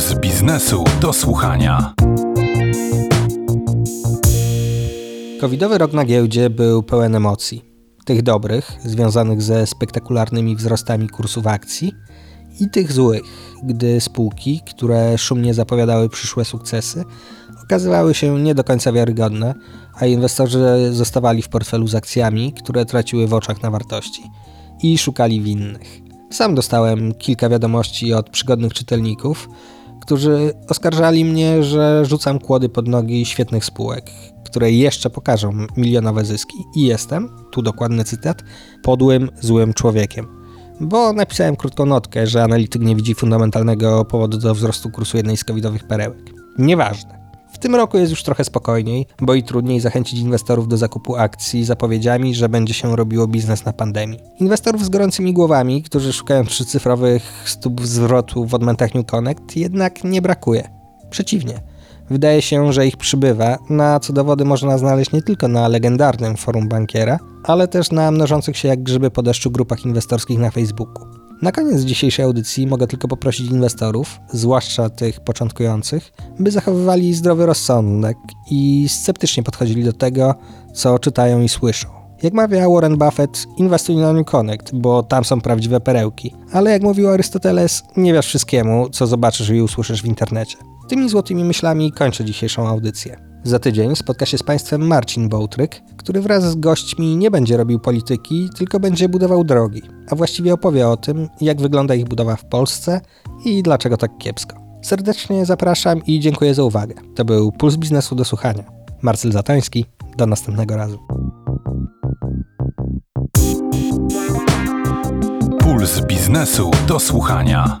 Puls biznesu do słuchania. Covidowy rok na giełdzie był pełen emocji. Tych dobrych, związanych ze spektakularnymi wzrostami kursów akcji, i tych złych, gdy spółki, które szumnie zapowiadały przyszłe sukcesy, okazywały się nie do końca wiarygodne, a inwestorzy zostawali w portfelu z akcjami, które traciły w oczach na wartości i szukali winnych. Sam dostałem kilka wiadomości od przygodnych czytelników, którzy oskarżali mnie, że rzucam kłody pod nogi świetnych spółek, które jeszcze pokażą milionowe zyski. I jestem, tu dokładny cytat, podłym, złym człowiekiem. Bo napisałem krótką notkę, że analityk nie widzi fundamentalnego powodu do wzrostu kursu jednej z covidowych perełek. Nieważne. Tym roku jest już trochę spokojniej, bo i trudniej zachęcić inwestorów do zakupu akcji zapowiedziami, że będzie się robiło biznes na pandemii. Inwestorów z gorącymi głowami, którzy szukają trzycyfrowych stóp zwrotu w odmętach New Connect, jednak nie brakuje. Przeciwnie. Wydaje się, że ich przybywa, na co dowody można znaleźć nie tylko na legendarnym forum bankiera, ale też na mnożących się jak grzyby po deszczu grupach inwestorskich na Facebooku. Na koniec dzisiejszej audycji mogę tylko poprosić inwestorów, zwłaszcza tych początkujących, by zachowywali zdrowy rozsądek i sceptycznie podchodzili do tego, co czytają i słyszą. Jak mawia Warren Buffett, inwestuj na New Connect, bo tam są prawdziwe perełki. Ale jak mówił Arystoteles, nie wiesz wszystkiemu, co zobaczysz i usłyszysz w internecie. Tymi złotymi myślami kończę dzisiejszą audycję. Za tydzień spotka się z Państwem Marcin Bołtryk, który wraz z gośćmi nie będzie robił polityki, tylko będzie budował drogi, a właściwie opowie o tym, jak wygląda ich budowa w Polsce i dlaczego tak kiepsko. Serdecznie zapraszam i dziękuję za uwagę. To był Puls Biznesu do słuchania. Marcel Zatoński, do następnego razu. Puls Biznesu do słuchania.